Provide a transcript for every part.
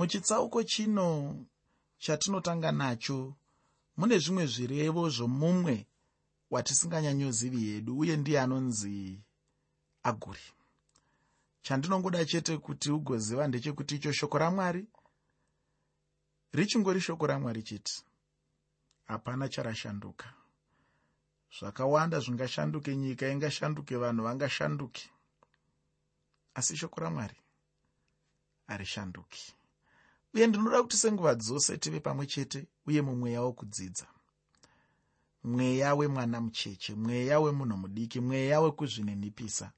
muchitsauko chino chatinotanga nacho mune zvimwe zvirevo zvomumwe watisinganyanyozivi hedu uye ndiye anonzi aguri. Chandinongoda chete kuti ugoziva ndechekuti icho shoko ramwari richingori shoko ramwari chete. Hapana charashanduka. Zvakawanda zvingashanduke nyika ingashanduke vanhu vangashanduke. Asi shoko ramwari harishanduki uye ndinoda kuti senguva dzose tive pamwe chete uye mumweya wokudzidza. Mweya wemwana mucheche mweya wemunhu mudiki mweya wekuzvininipisa.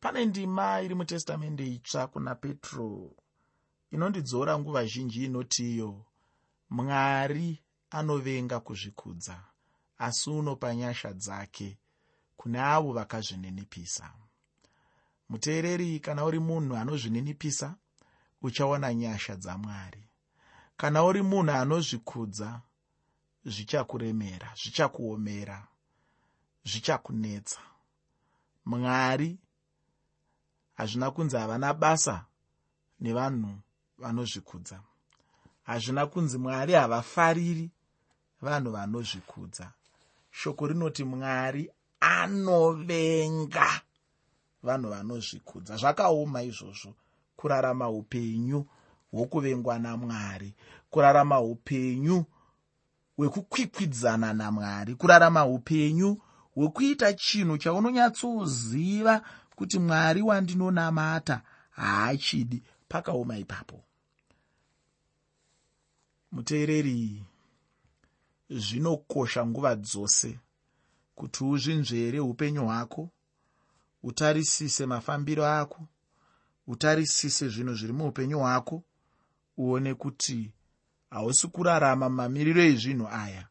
Pane ndima iri mutestamende itsva kuna petro. Inondidzora nguva zhinji inoti iyo mwari anovenga kuzvikudza asi unopa nyasha dzake kune avo vakazvininipisa. Muteereri kana uri munhu anozvininipisa uchaona nyasha dzamwari kana uri munhu anozvikudza zvichakuremera zvichakuomera zvichakunetsa. Mwari hazvina kunzi havana basa nevanhu vanozvikudza. Hazvina kunzi mwari havafariri vanhu vanozvikudza. Shoko rinoti mwari anovenga vanhu vanozvikudza. Zvakaoma izvozvo kurarama upenyu hwokuvengwa namwari kurarama upenyu hwekukwikwidzana namwari kurarama upenyu hwekuita chinhu chaunonyatsoziva kuti mwari wandinonamata haachidi pakaoma ipapo. Muteereri zvinokosha nguva dzose kuti uzvinzvere upenyu hwako utarisise mafambiro ako utarisise zvinhu zviri muupenyu hwako uone kuti hausi kurarama mamiriro ezvinhu aya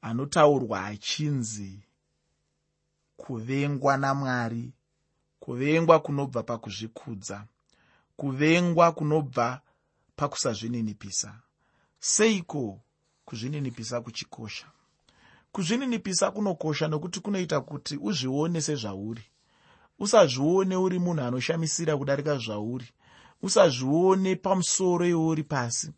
anotaurwa achinzi kuvengwa namwari kuvengwa kunobva pakuzvikudza kuvengwa kunobva pakusazvininipisa. Seiko kuzvininipisa kuchikosha? Kuzvininipisa kunokosha nokuti kunoita kuti uzvione sezvauri usazvione uri munhu anoshamisira kudarika zvauri. Usazvione pamusoro iwouri pasi.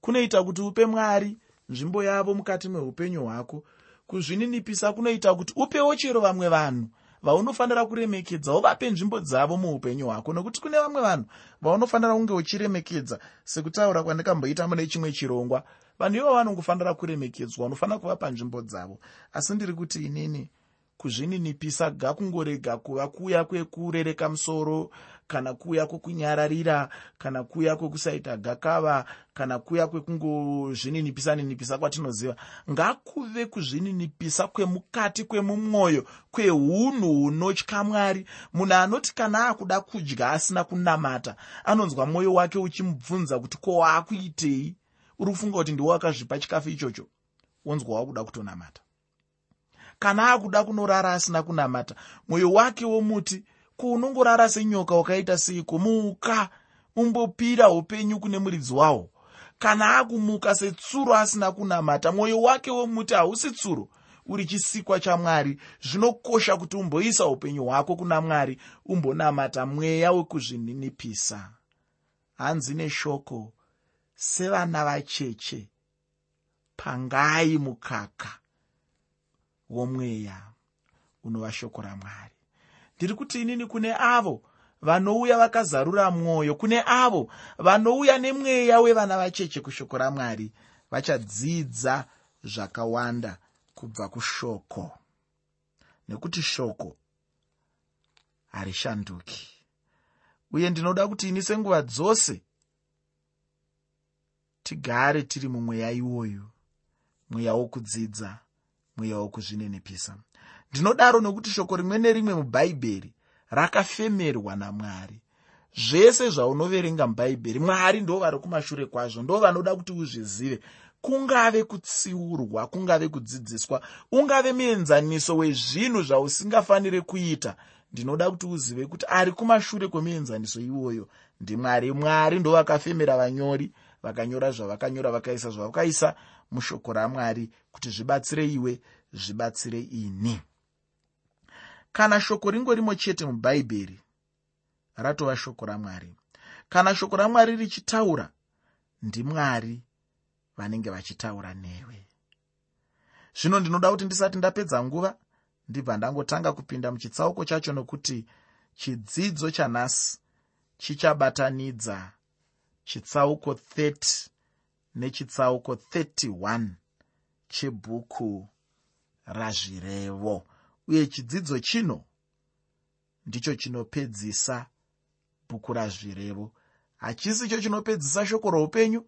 Kunoita kuti upe mwari nzvimbo yavo mukati meupenyu hwako. Kuzvininipisa kunoita kuti upewo chero vamwe vanhu vaunofanira kuremekedza uvape nzvimbo dzavo muupenyu hwako. Nokuti kune vamwe vanhu vaunofanira kunge uchiremekedza sekutaura kwandikamboita mune chimwe chirongwa vanhu ivo vanongofanira kuremekedzwa unofanira kuvapa nzvimbo dzavo. Asi ndiri kuti inini kuzvininipisa gakungorega kuva kuya kwekurereka musoro kana kuya kwekunyararira kana kuya kwekusaita gakava kana kuya kwekungozvininipisa ninipisa kwatinoziva. Ngakuve kuzvininipisa kwemukati kwemumwoyo kweunhu hunotya mwari. Munhu anoti kana akuda kudya asina kunamata anonzwa mwoyo wake uchimubvunza kuti ko waakuitei uri kufunga kuti ndiwo wakazvipa chikafu ichocho? Wonzwa wakuda kutonamata kana akuda kunorara asina kunamata mwoyo wake womuti kuunongorara senyoka wakaita seiko? Muka. Umbopira upenyu kune muridzi wahwo kana akumuka setsuro asina kunamata mwoyo wake womuti hausi tsuro. Uri chisikwa chamwari zvinokosha kuti umboisa upenyu hwako kuna mwari umbonamata mweya wekuzvininipisa. Hanzi neshoko. Sevana vacheche. Pangai mukaka womweya unova shoko ramwari. Ndiri kuti inini kune avo vanouya vakazarura mwoyo kune avo vanouya nemweya wevana vacheche kushoko ramwari vachadzidza zvakawanda kubva kushoko. Nekuti shoko harishanduki. Uye ndinoda kuti ini senguva dzose tigare tiri mumweya iwoyu mweya wokudzidza mweya wokuzvininipisa. Ndinodaro nokuti shoko rimwe nerimwe mubhaibheri rakafemerwa namwari. Zvese zvaunoverenga mubhaibheri mwari ndo vari kumashure kwazvo ndo vanoda kuti uzvizive. Kungave kutsiurwa kungave kudzidziswa ungave muenzaniso wezvinhu zvausingafaniri kuita. Ndinoda kuti uzive kuti ari kumashure kwemuenzaniso iwoyo ndimwari. Mwari ndo vakafemera vanyori vakanyora zvavakanyora vakaisa zvavakaisa mushoko ramwari kuti zvibatsire iwe zvibatsire ini. Kana shoko ringorimo chete mubhaibheri ratova shoko ramwari. Kana shoko ramwari richitaura ndimwari vanenge vachitaura newe. Zvino ndinoda kuti ndisati ndapedza nguva ndibva ndangotanga kupinda muchitsauko chacho nokuti chidzidzo chanhasi chichabatanidza chitsauko 30 nechitsauko 31 chebhuku razvirevo. Uye chidzidzo chino ndicho chinopedzisa bhuku razvirevo. Hachisi cho chinopedzisa shoko roupenyu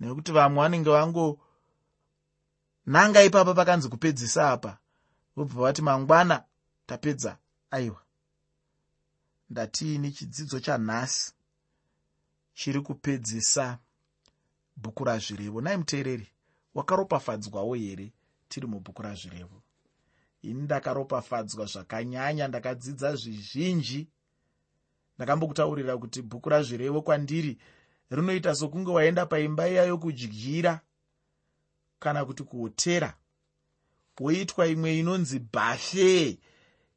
nekuti vamwe vanenge vangonanga ipapa pakanzi kupedzisa apa vobva vati mangwana tapedza aiwa ndatiini chidzidzo chanhasi chiri kupedzisa bhuku razvirevo. Nai muteereri wakaropafadzwawo here? Tiri mubhuku razvirevo. Ini ndakaropafadzwa zvakanyanya ndakadzidza zvizhinji. Ndakambokutaurira kuti bhuku razvirevo kwandiri rinoita sokunge waenda paimba iya yokudyira kana kuti kuhotera woitwa imwe inonzi bhafe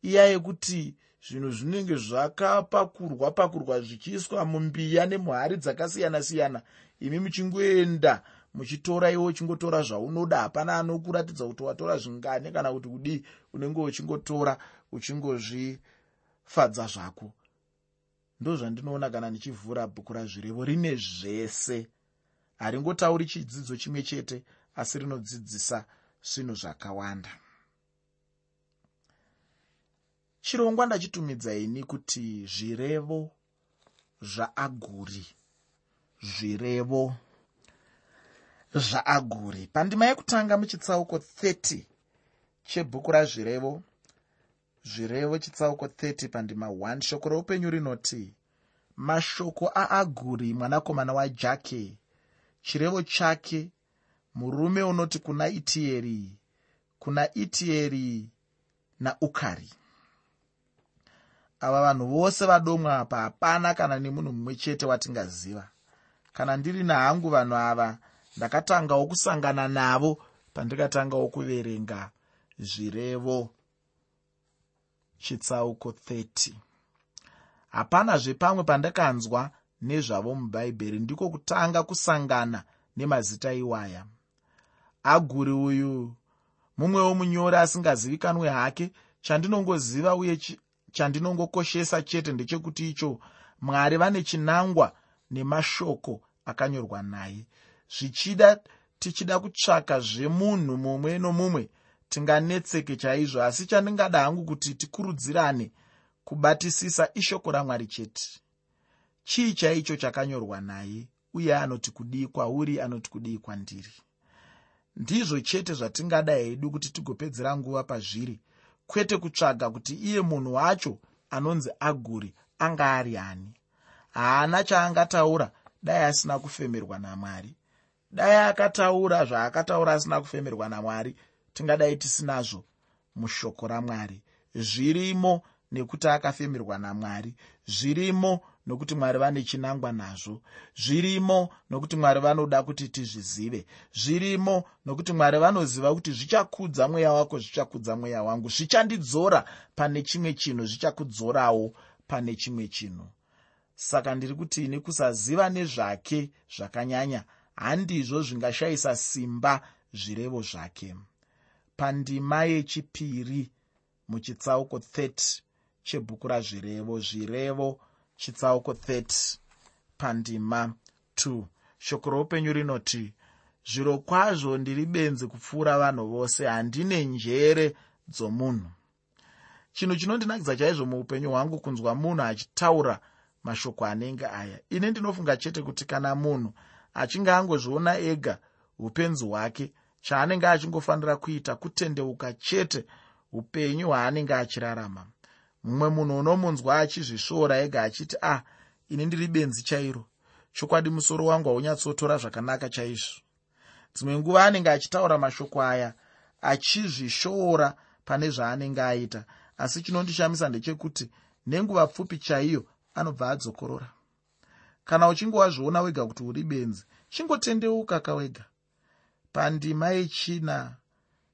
iya yekuti zvinhu zvinenge zvakapakurwa pakurwa zvichiiswa mumbiya nemuhari dzakasiyana-siyana imi muchingoenda muchitora iwe uchingotora zvaunoda. Hapana anokuratidza kuti watora zvingane kana kuti kudii. Unenge uchingotora uchingozvifadza zvako. Ndozvandinoona kana ndichivhura bhuku razvirevo. Rine zvese. Haringotauri chidzidzo chimwe chete asi rinodzidzisa zvinhu zvakawanda. Chirongwa ndachitumidza ini kuti zvirevo zvaaguri zvirevo zvaaguri. Pandima yekutanga muchitsauko 30 chebhuku razvirevo zvirevo chitsauko 30 pandima 1 shoko roupenyu rinoti mashoko aaguri mwanakomana wajake chirevo chake murume unoti kuna itieri kuna itieri naukari ava vanhu vose vadomwa apa hapana kana nemunhu mumwe chete watingaziva kana ndiri nahangu vanhu ava ndakatangawo kusangana navo pandikatangawo kuverenga zvirevo. Chitsauko 30 hapanazve pamwe pandakanzwa nezvavo mubhaibheri ndiko kutanga kusangana nemazita iwaya. Aguri uyu mumwewo munyori asingazivikanwe hake chandinongoziva uye chandinongokoshesa chete ndechekuti icho mwari vane chinangwa nemashoko akanyorwa naye. Zvichida tichida kutsvaka zvemunhu mumwe nomumwe tinganetseke chaizvo. Asi chandingada hangu kuti tikurudzirane kubatisisa ishoko ramwari chete. Chii chaicho chakanyorwa naye? Uye anoti kudii kwauri anoti kudii kwandiri ndizvo chete zvatingada hedu kuti tigopedzera nguva pazviri. Kwete kutsvaga kuti iye munhu wacho anonzi aguri anga ari ani haana chaangataura. Dai asina kufemerwa namwari. Dai akataura zvaakataura asina kufemerwa namwari tingadai tisinazvo mushoko ramwari. Zvirimo nekuti akafemerwa namwari. Zvirimo nokuti mwari vane chinangwa nazvo. Zvirimo nokuti mwari vanoda kuti tizvizive. Zvirimo nokuti mwari vanoziva kuti zvichakudza mweya wako zvichakudza mweya wangu. Zvichandidzora pane chimwe chinhu zvichakudzorawo pane chimwe chinhu saka ndiri kuti ini kusaziva nezvake zvakanyanya. Handizvo zvingashayisa simba zvirevo zvake. Pandima yechipiri muchitsauko 30 chebhuku razvirevo zvirevo chitsauko 30 pandima 2 shoko roupenyu rinoti zviro kwazvo ndiri benzi kupfuura vanhu vose handine njere dzomunhu. Chinhu chinondinakidza chaizvo muupenyu hwangu kunzwa munhu achitaura mashoko anenge aya. Ine ndinofunga chete kuti kana munhu achinge angozviona ega upenzi hwake chaanenge achingofanira kuita kutendeuka chete upenyu hwaanenge achirarama. Mumwe munhu unomunzwa achizvisvoora ega achiti ah ini ndiri benzi chairo. Chokwadi musoro wangu haunyatsotora zvakanaka chaizvo. Dzimwe nguva anenge achitaura mashoko aya achizvishoora pane zvaanenge aita. Asi chinondishamisa ndechekuti nenguva pfupi chaiyo anobva adzokorora. Kana uchinge wazviona wega kuti uri benzi chingotendeuka kawega pandima yechina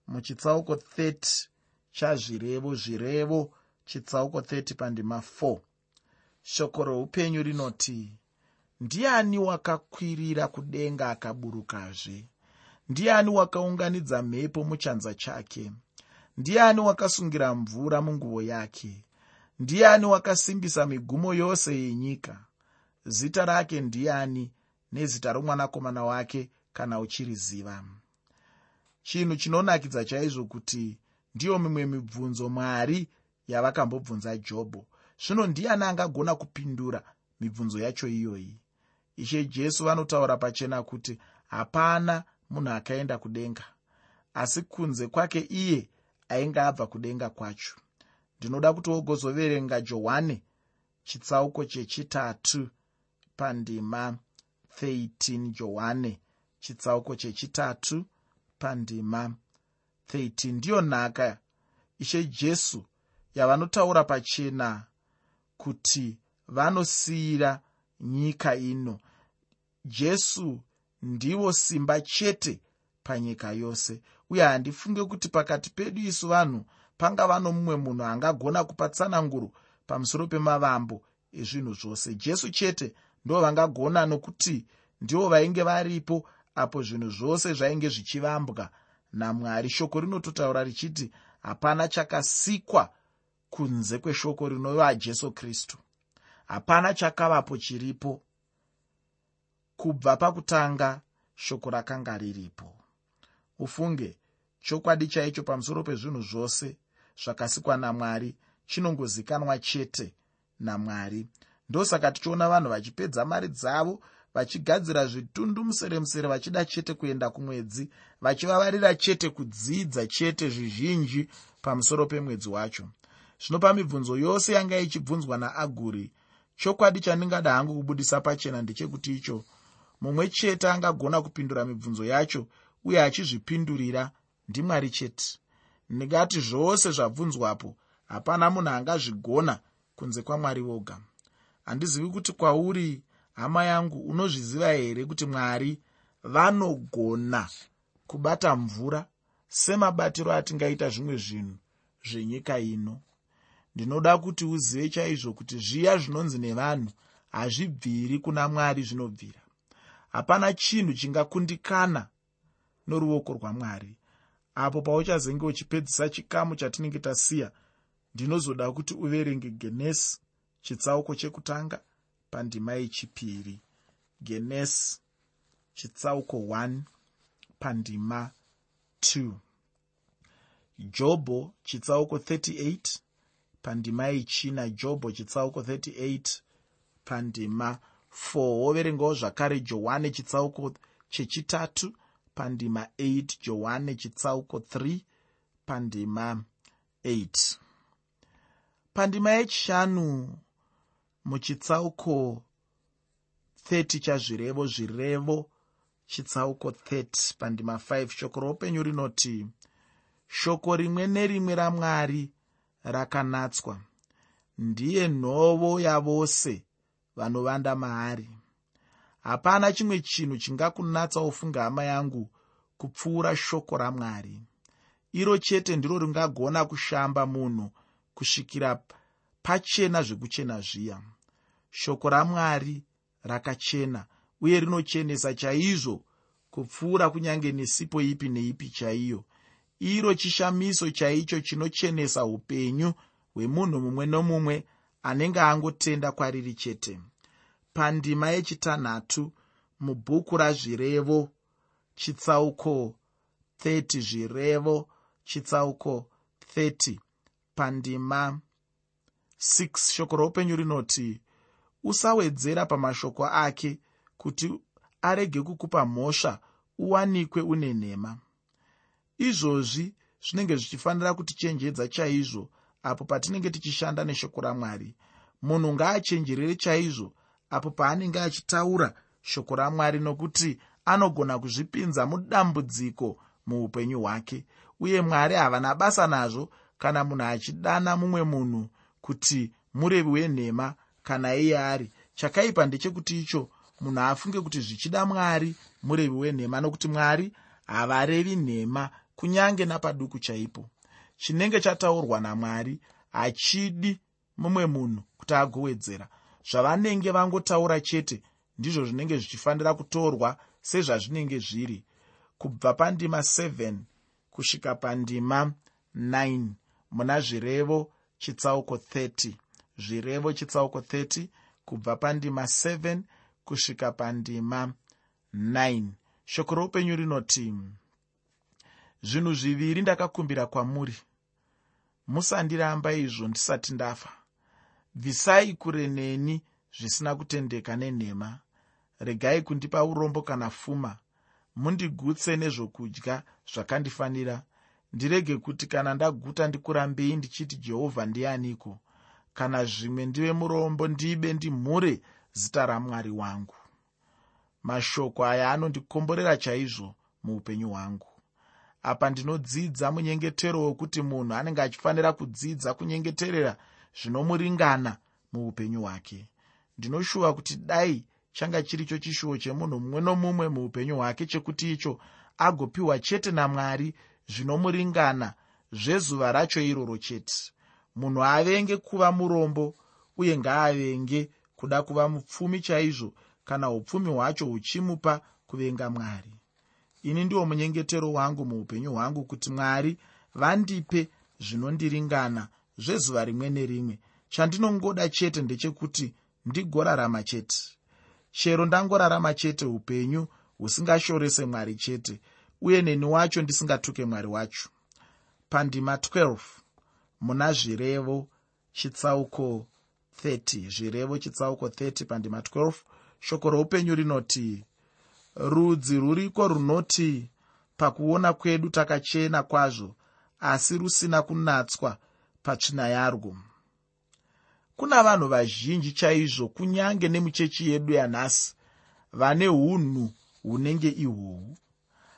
muchitsauko 30 chazvirevo zvirevo chitsauko 30 pandima 4 shoko roupenyu rinoti ndiani wakakwirira kudenga akaburukazve? Ndiani wakaunganidza mhepo muchanza chake? Ndiani wakasungira mvura munguvo yake ndiani wakasimbisa migumo yose yenyika? Zita rake ndiani nezita romwanakomana wake kana uchiriziva? Chinhu chinonakidza chaizvo kuti ndiyo mimwe mibvunzo mwari yavakambobvunza jobho. Zvino ndiani angagona kupindura mibvunzo yacho iyoyi? Ishe jesu vanotaura pachena kuti hapana munhu akaenda kudenga asi kunze kwake iye ainge abva kudenga kwacho ndinoda kuti wogozoverenga johani chitsauko chechitatu pandima 13 johani chitsauko chechitatu pandima 13 ndiyo nhaka ishe jesu yavanotaura pachena kuti vanosiyira nyika ino. Jesu ndivo simba chete panyika yose. Uye handifunge kuti pakati pedu isu vanhu pangava nomumwe munhu angagona kupa tsananguro pamusoro pemavambo ezvinhu zvose. Jesu chete ndo vangagona nokuti ndivo vainge varipo apo zvinhu zvose zvainge zvichivambwa. Namwari shoko rinototaura richiti hapana chakasikwa kunze kweshoko rinova jesu kristu. Hapana chakavapo chiripo kubva pakutanga shoko rakanga riripo. Ufunge chokwadi chaicho pamusoro pezvinhu zvose zvakasikwa namwari chinongozikanwa chete namwari. Ndosaka tichiona vanhu vachipedza mari dzavo vachigadzira zvitundumusere musere vachida chete kuenda kumwedzi vachivavarira chete kudzidza chete zvizhinji pamusoro pemwedzi wacho. Zvino pamibvunzo yose yanga ichibvunzwa naaguri. Chokwadi chandingada hangu kubudisa pachena ndechekuti icho mumwe chete angagona kupindura mibvunzo yacho uye achizvipindurira ndimwari chete ndingati zvose zvabvunzwapo hapana munhu angazvigona kunze kwamwari voga handizivi kuti kwauri hama yangu unozviziva here kuti mwari vanogona kubata mvura semabatiro atingaita zvimwe zvinhu zvenyika ino? Ndinoda kuti uzive chaizvo kuti zviya zvinonzi nevanhu hazvibviri kuna mwari zvinobvira. Hapana chinhu chingakundikana noruoko rwamwari apo pauchazenge uchipedzisa chikamu chatinenge tasiya ndinozoda kuti uverenge genesi chitsauko chekutanga pandima yechipiri. Genesi chitsauko 1 pandima 2 jobho chitsauko 38 pandima yechina. Jobho chitsauko 38 pandima 4 woverengawo zvakare johani chitsauko chechitatu pandima 8 johani chitsauko 3 pandima 8 pandima yechishanu muchitsauko 30 chazvirevo zvirevo chitsauko 30 pandima 5 shoko roupenyu rinoti shoko rimwe nerimwe ramwari rakanatswa. Ndiye nhovo yavose vanovanda maari hapana chimwe chinhu chingakunatsa ufunga hama yangu kupfuura shoko ramwari. Iro chete ndiro ringagona kushamba munhu kusvikira pachena zvekuchena zviya. Shoko ramwari rakachena uye rinochenesa chaizvo kupfuura kunyange nesipo ipi neipi chaiyo. Iro chishamiso chaicho chinochenesa upenyu hwemunhu mumwe nomumwe anenge angotenda kwariri chete pandima yechitanhatu mubhuku razvirevo chitsauko 30 zvirevo chitsauko 30 pandima 6 shoko roupenyu rinoti usawedzera pamashoko ake kuti arege kukupa mhosva uwanikwe une nhema. Izvozvi zvinenge zvichifanira kutichenjedza chaizvo apo patinenge tichishanda neshoko ramwari. Munhu ngaachenjerere chaizvo apo paanenge achitaura shoko ramwari nokuti anogona kuzvipinza mudambudziko muupenyu hwake. Uye mwari havana basa nazvo kana munhu achidana mumwe munhu kuti murevi wenhema kana iye ari. Chakaipa ndechekuti icho munhu afunge kuti zvichida mwari murevi wenhema nokuti mwari havarevi nhema kunyange napaduku chaipo. Chinenge chataurwa namwari hachidi mumwe munhu kuti agowedzera zvavanenge vangotaura chete ndizvo zvinenge zvichifanira kutorwa sezvazvinenge zviri. Kubva pandima 7 kusvika pandima 9 muna zvirevo chitsauko 30 zvirevo chitsauko 30 kubva pandima 7 kusvika pandima 9 shoko roupenyu rinoti zvinhu zviviri ndakakumbira kwamuri. Musandiramba izvo ndisati ndafa bvisai kure neni zvisina kutendeka nenhema. Regai kundipa urombo kana pfuma mundigutse nezvokudya zvakandifanira. Ndirege kuti kana ndaguta ndikurambei ndichiti jehovha ndianiko? Kana zvimwe ndive murombo ndibe ndimhure zita ramwari wangu. Mashoko aya anondikomborera chaizvo muupenyu hwangu. Apa ndinodzidza munyengetero wekuti munhu anenge achifanira kudzidza kunyengeterera zvinomuringana muupenyu hwake. Ndinoshuva kuti dai changa chiricho chishuwo chemunhu mumwe nomumwe muupenyu hwake chekuti icho agopiwa chete namwari zvinomuringana zvezuva racho iroro chete. Munhu avenge kuva murombo uye ngaavenge kuda kuva mupfumi chaizvo kana upfumi hwacho huchimupa kuvenga mwari. Ini ndiwo munyengetero wangu muupenyu hwangu kuti mwari vandipe zvinondiringana zvezuva rimwe nerimwe. Chandinongoda chete ndechekuti ndigorarama chete. Chero ndangorarama chete upenyu husingashorese mwari chete uye neni wacho ndisingatuke mwari wacho. Pandima 12 muna zvirevo chitsauko 30 zvirevo chitsauko 30 pandima 12 shoko roupenyu rinoti rudzi ruriko runoti pakuona kwedu takachena kwazvo asi rusina kunatswa patsvina yarwo. Kuna vanhu vazhinji chaizvo kunyange nemuchechi yedu yanhasi vane unhu hunenge ihwohwu.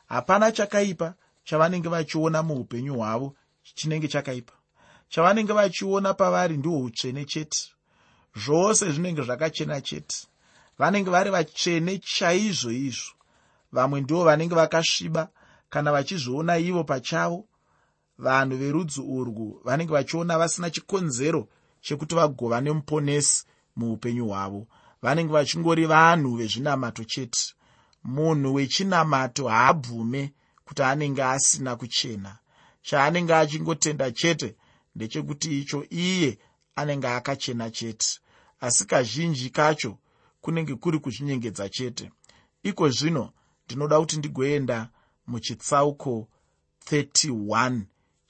Hapana chakaipa chavanenge vachiona muupenyu hwavo chinenge chakaipa. Chavanenge vachiona pavari ndihwo utsvene chete. Zvose zvinenge zvakachena chete. Vanenge vari vatsvene chaizvo izvo. Vamwe ndivo vanenge vakasviba kana vachizviona ivo pachavo vanhu verudzi urwu vanenge vachiona vasina chikonzero chekuti vagova nemuponesi muupenyu hwavo. Vanenge vachingori vanhu vezvinamato chete. Munhu wechinamato haabvume kuti anenge asina kuchena. Chaanenge achingotenda chete ndechekuti icho iye anenge akachena chete. Asi kazhinji kacho kunenge kuri kuzvinyengedza chete. Iko zvino ndinoda kuti ndigoenda muchitsauko 31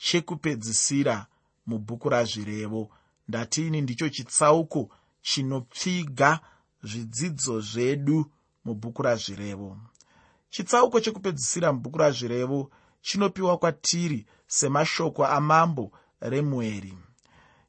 chekupedzisira mubhuku razvirevo. Ndatini ndicho chitsauko chinopfiga zvidzidzo zvedu mubhuku razvirevo. Chitsauko chekupedzisira mubhuku razvirevo chinopiwa kwatiri semashoko amambo remueri.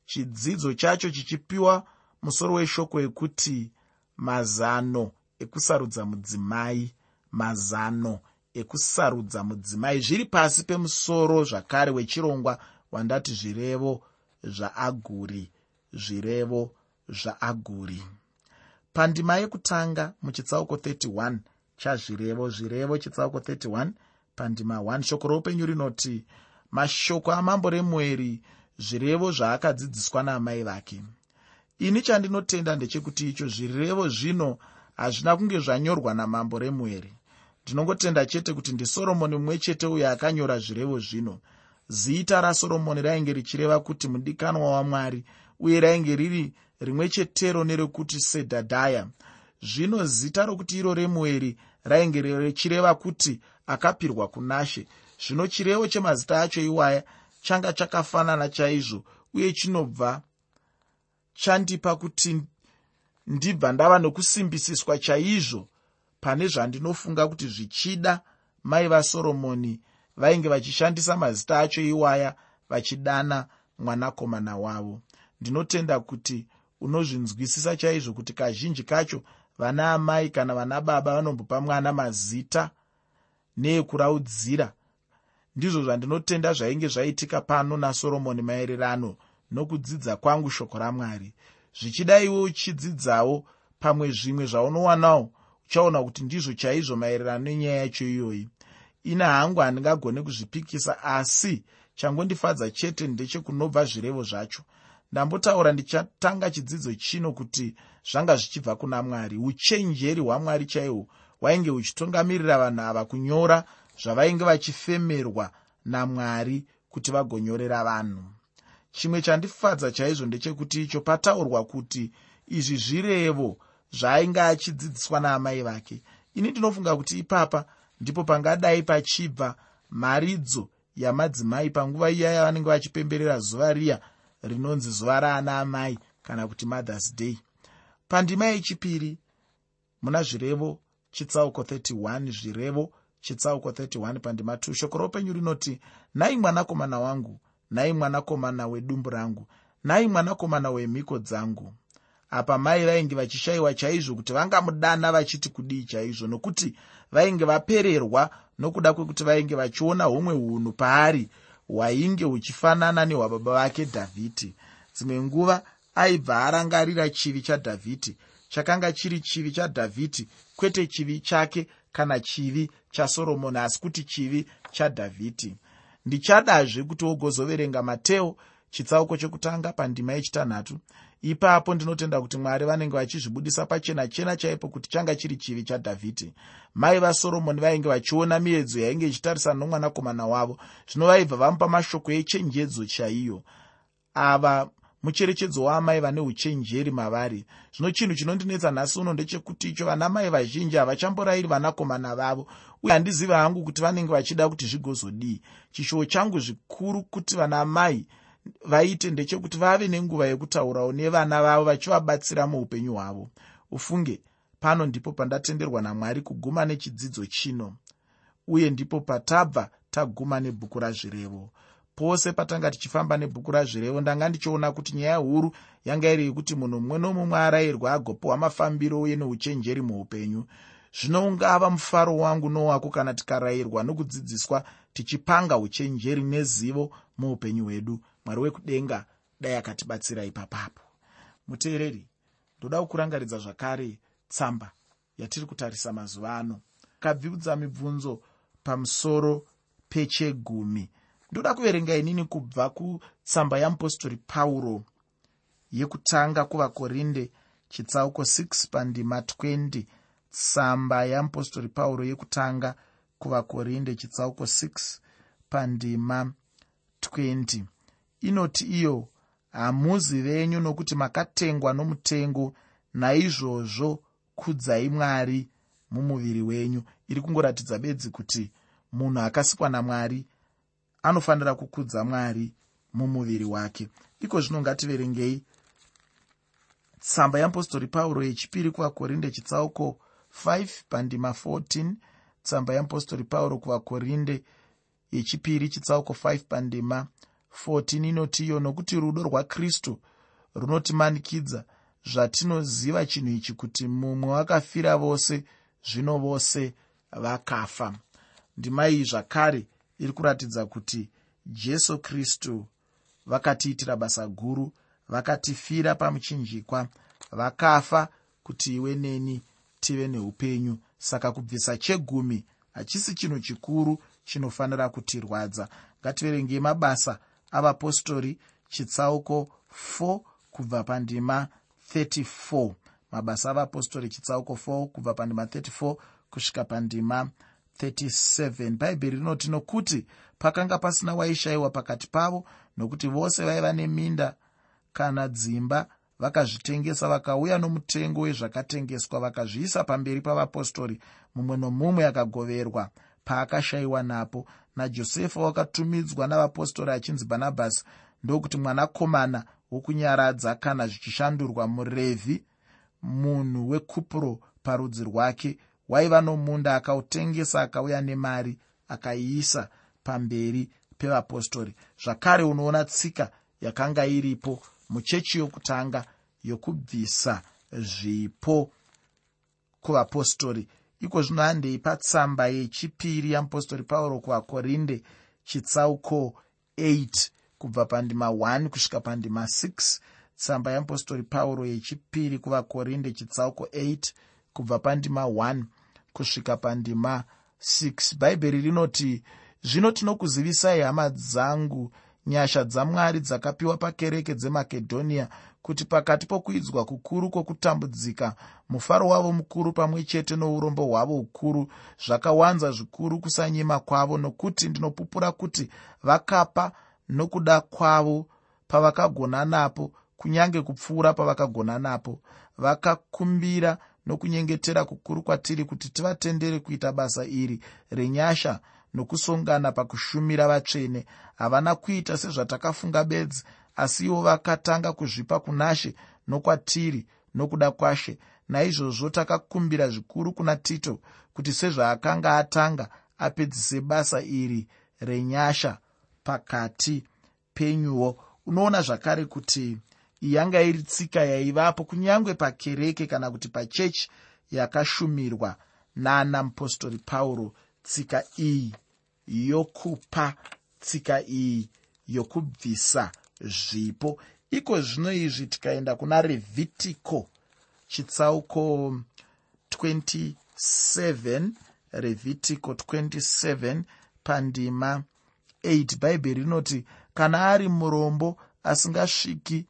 Chidzidzo chacho chichipiwa musoro weshoko ekuti mazano ekusarudza mudzimai mazano ekusarudza mudzimai. Zviri pasi pemusoro zvakare wechirongwa wandati zvirevo zvaaguri zvirevo zvaaguri. Pandima yekutanga muchitsauko 31 chazvirevo zvirevo chitsauko 31 pandima 1 shoko roupenyu rinoti mashoko amambo remueri zvirevo zvaakadzidziswa naamai vake. Ini chandinotenda ndechekuti icho zvirevo zvino hazvina kunge zvanyorwa namambo remueri ndinongotenda chete kuti ndisoromoni mumwe chete uyo akanyora zvirevo zvino. Zita rasoromoni rainge richireva kuti mudikanwa wamwari uye rainge riri rimwe chetero nerekuti sedhadhaya. Zvino zita rokuti iro remueri rainge richireva kuti akapirwa kunashe. Zvino chirevo chemazita acho iwaya changa chakafanana chaizvo uye chinobva chandipa kuti ndibva ndava nokusimbisiswa chaizvo pane zvandinofunga kuti zvichida mai vasoromoni vainge vachishandisa mazita acho iwaya vachidana mwanakomana wavo. Ndinotenda kuti unozvinzwisisa chaizvo kuti kazhinji kacho vana amai kana vana baba vanombopa mwana mazita neekuraudzira ndizvo zvandinotenda zvainge zvaitika pano nasoromoni maererano nokudzidza kwangu shoko ramwari. Zvichida iwe uchidzidzawo pamwe zvimwe zvaunowanawo uchaona kuti ndizvo chaizvo maererano nenyaya yacho iyoyi. Ina hangu handingagone kuzvipikisa asi changondifadza chete ndechekunobva zvirevo zvacho. Ndambotaura ndichatanga chidzidzo chino kuti zvanga zvichibva kuna mwari. Uchenjeri hwamwari chaihwo hwainge huchitungamirira vanhu ava kunyora zvavainge vachifemerwa namwari kuti vagonyorera vanhu. Chimwe chandifadza chaizvo ndechekuti icho pataurwa kuti izvi zvirevo zvaainge achidzidziswa naamai vake. Ini ndinofunga kuti ipapa ndipo pangadai pachibva mharidzo yamadzimai panguva iya yavanenge vachipemberera zuva riya rinonzi zuva raana amai kana kuti mothers day. Pandima yechipiri muna zvirevo chitsauko 31 zvirevo chitsauko 31 pandima 2 shoko roupenyu rinoti nhai mwanakomana wangu nhai mwanakomana wedumbu rangu nhai mwanakomana wemhiko dzangu apa mai vainge vachishayiwa chaizvo kuti vangamudana vachiti kudii chaizvo. Nokuti vainge vapererwa nokuda kwekuti vainge vachiona humwe unhu paari hwainge huchifanana nehwababa vake dhavhidhi dzimwe nguva aibva arangarira chivi chadhavhidhi chakanga chiri chivi chadhavhidhi kwete chivi chake kana chivi chasoromoni asi kuti chivi chadhavhidhi ndichadazve kuti wogozoverenga mateo chitsauko chekutanga pandima yechitanhatu ipapo ndinotenda kuti mwari vanenge vachizvibudisa pachena chena chaipo kuti changa chiri chivi chadhavhidhi mai vasoromoni vainge vachiona miedzo yainge ichitarisana nomwanakomana wavo. Zvino vaibva vamupa mashoko echenjedzo chaiyo. Ava mucherechedzo waamai vane uchenjeri mavari. Zvino chinhu chinondinetsa nhasi uno ndechekuti icho vana mai vazhinji havachamborayiri vanakomana vavo uye handizivi hangu kuti vanenge vachida kuti zvigozodii. Chishuwo changu zvikuru kuti vana mai vaite ndechekuti vave nenguva yekutaurawo nevana vavo vachivabatsira muupenyu hwavo. Ufunge pano ndipo pandatenderwa namwari kuguma nechidzidzo chino uye ndipo patabva taguma nebhuku razvirevo. Pose patanga tichifamba nebhuku razvirevo ndanga ndichiona kuti nyaya huru yanga iri yekuti munhu mumwe nomumwe arayirwa agopiwa mafambiro uye neuchenjeri muupenyu. Zvino ungava mufaro wangu nowako kana tikarayirwa nokudzidziswa tichipanga uchenjeri nezivo muupenyu hwedu mwari wekudenga dai akatibatsira ipapapo. Muteereri ndoda kukurangaridza zvakare tsamba yatiri kutarisa mazuva ano. Kabvibudza mibvunzo pamusoro pechegumi. Ndoda kuverenga inini kubva kutsamba yamupostori pauro yekutanga kuvakorinde chitsauko 6 pandima 20 tsamba yamupostori pauro yekutanga kuvakorinde chitsauko 6 pandima 20 inoti iyo hamuzi venyu nokuti makatengwa nomutengo naizvozvo kudzai mwari mumuviri wenyu. Iri kungoratidza bedzi kuti munhu akasikwa namwari anofanira kukudza mwari mumuviri wake. Iko zvino ngativerengei. Tsamba yeapostori pauro yechipiri kuvakorinde chitsauko 5 pandima 14 tsamba yeapostori pauro kuvakorinde yechipiri chitsauko 5 pandima 14 inoti iyo nokuti rudo rwakristu runotimanikidza zvatinoziva chinhu ichi kuti mumwe wakafira vose zvino vose vakafa. Ndima iyi zvakare iri kuratidza kuti jesu kristu vakatiitira basa guru vakatifira pamuchinjikwa vakafa kuti iwe neni tive neupenyu. Saka kubvisa chegumi hachisi chinhu chikuru chinofanira kutirwadza. Ngativerengei mabasa avapostori chitsauko 4 kubva pandima 34 mabasa avapostori chitsauko 4 kubva pandima 34 kusvika pandima 37 bhaibheri rinoti nokuti pakanga pasina waishayiwa pakati pavo nokuti vose vaiva neminda kana dzimba vakazvitengesa vakauya nomutengo wezvakatengeswa vakazviisa pamberi pavapostori mumwe nomumwe akagoverwa paakashayiwa napo. Najosefa wakatumidzwa navapostori achinzi bhanabhasi ndokuti mwanakomana wokunyaradza kana zvichishandurwa murevhi munhu wekupuro parudzi rwake waiva nomunda akautengesa akauya nemari akaiisa pamberi pevapostori zvakare unoona tsika yakanga iripo muchechi yokutanga yokubvisa zvipo kuvapostori iko zvino handei patsamba yechipiri yamupostori pauro kuvakorinde chitsauko 8 kubva pandima 1 kusvika pandima 6 tsamba yamupostori pauro yechipiri kuvakorinde chitsauko 8 kubva pandima 1 kusvika pandima 6 bhaibheri rinoti zvino tinokuzivisai hama dzangu nyasha dzamwari dzakapiwa pakereke dzemakedhoniya kuti pakati pokuidzwa kukuru kwokutambudzika mufaro wavo mukuru pamwe chete nourombo hwavo hukuru zvakawanza zvikuru kusanyima kwavo nokuti ndinopupura kuti vakapa nokuda kwavo pavakagona napo kunyange kupfuura pavakagona napo. Vakakumbira nokunyengetera kukuru kwatiri kuti tivatendere kuita basa iri renyasha nokusongana pakushumira vatsvene. Havana kuita sezvatakafunga bedzi asi ivo vakatanga kuzvipa kunashe nokwatiri nokuda kwashe. Naizvozvo takakumbira zvikuru kuna tito kuti sezvaakanga atanga apedzise basa iri renyasha pakati penyuwo. Unoona zvakare kuti yanga iri tsika yaivapo kunyange pakereke kana kuti pachechi yakashumirwa nana mupostori pauro tsika iyi yokupa tsika iyi yokubvisa zvipo. Iko zvino izvi tikaenda kuna revhitiko chitsauko 27 revhitiko 27 pandima 8 bhaibheri rinoti kana ari murombo asingasviki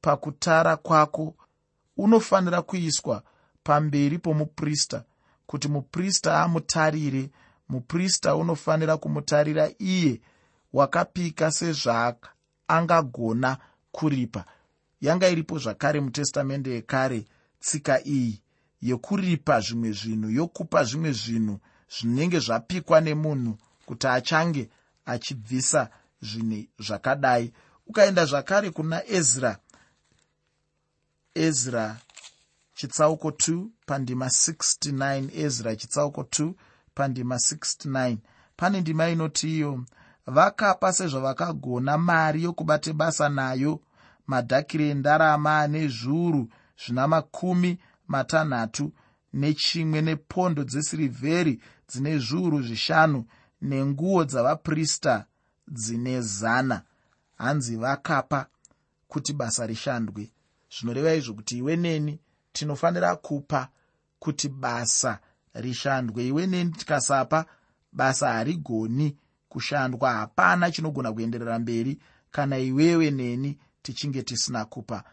pakutara kwako unofanira kuiswa pamberi pomuprista kuti muprista amutarire muprista unofanira kumutarira iye wakapika sezvaangagona kuripa. Yanga iripo zvakare mutestamende yekare tsika iyi yekuripa zvimwe zvinhu yokupa zvimwe zvinhu zvinenge zvapikwa nemunhu kuti achange achibvisa zvinhu zvakadai. Ukaenda zvakare kuna ezra ezra chitsauko 2 pandima 69 ezra chitsauko 2 pandima 69 pane ndima inoti iyo vakapa sezvavakagona mari yokubate basa nayo. Madhakiri endarama ane zviuru zvina makumi matanhatu nechimwe nepondo dzesirivheri dzine zviuru zvishanu nenguo dzavaprista dzine zana. Hanzi vakapa kuti basa rishandwe. Zvinoreva izvo kuti iwe neni tinofanira kupa kuti basa rishandwe. Iwe neni tikasapa basa harigoni kushandwa. Hapana chinogona kuenderera mberi. Kana iwewe neni tichinge tisina kupa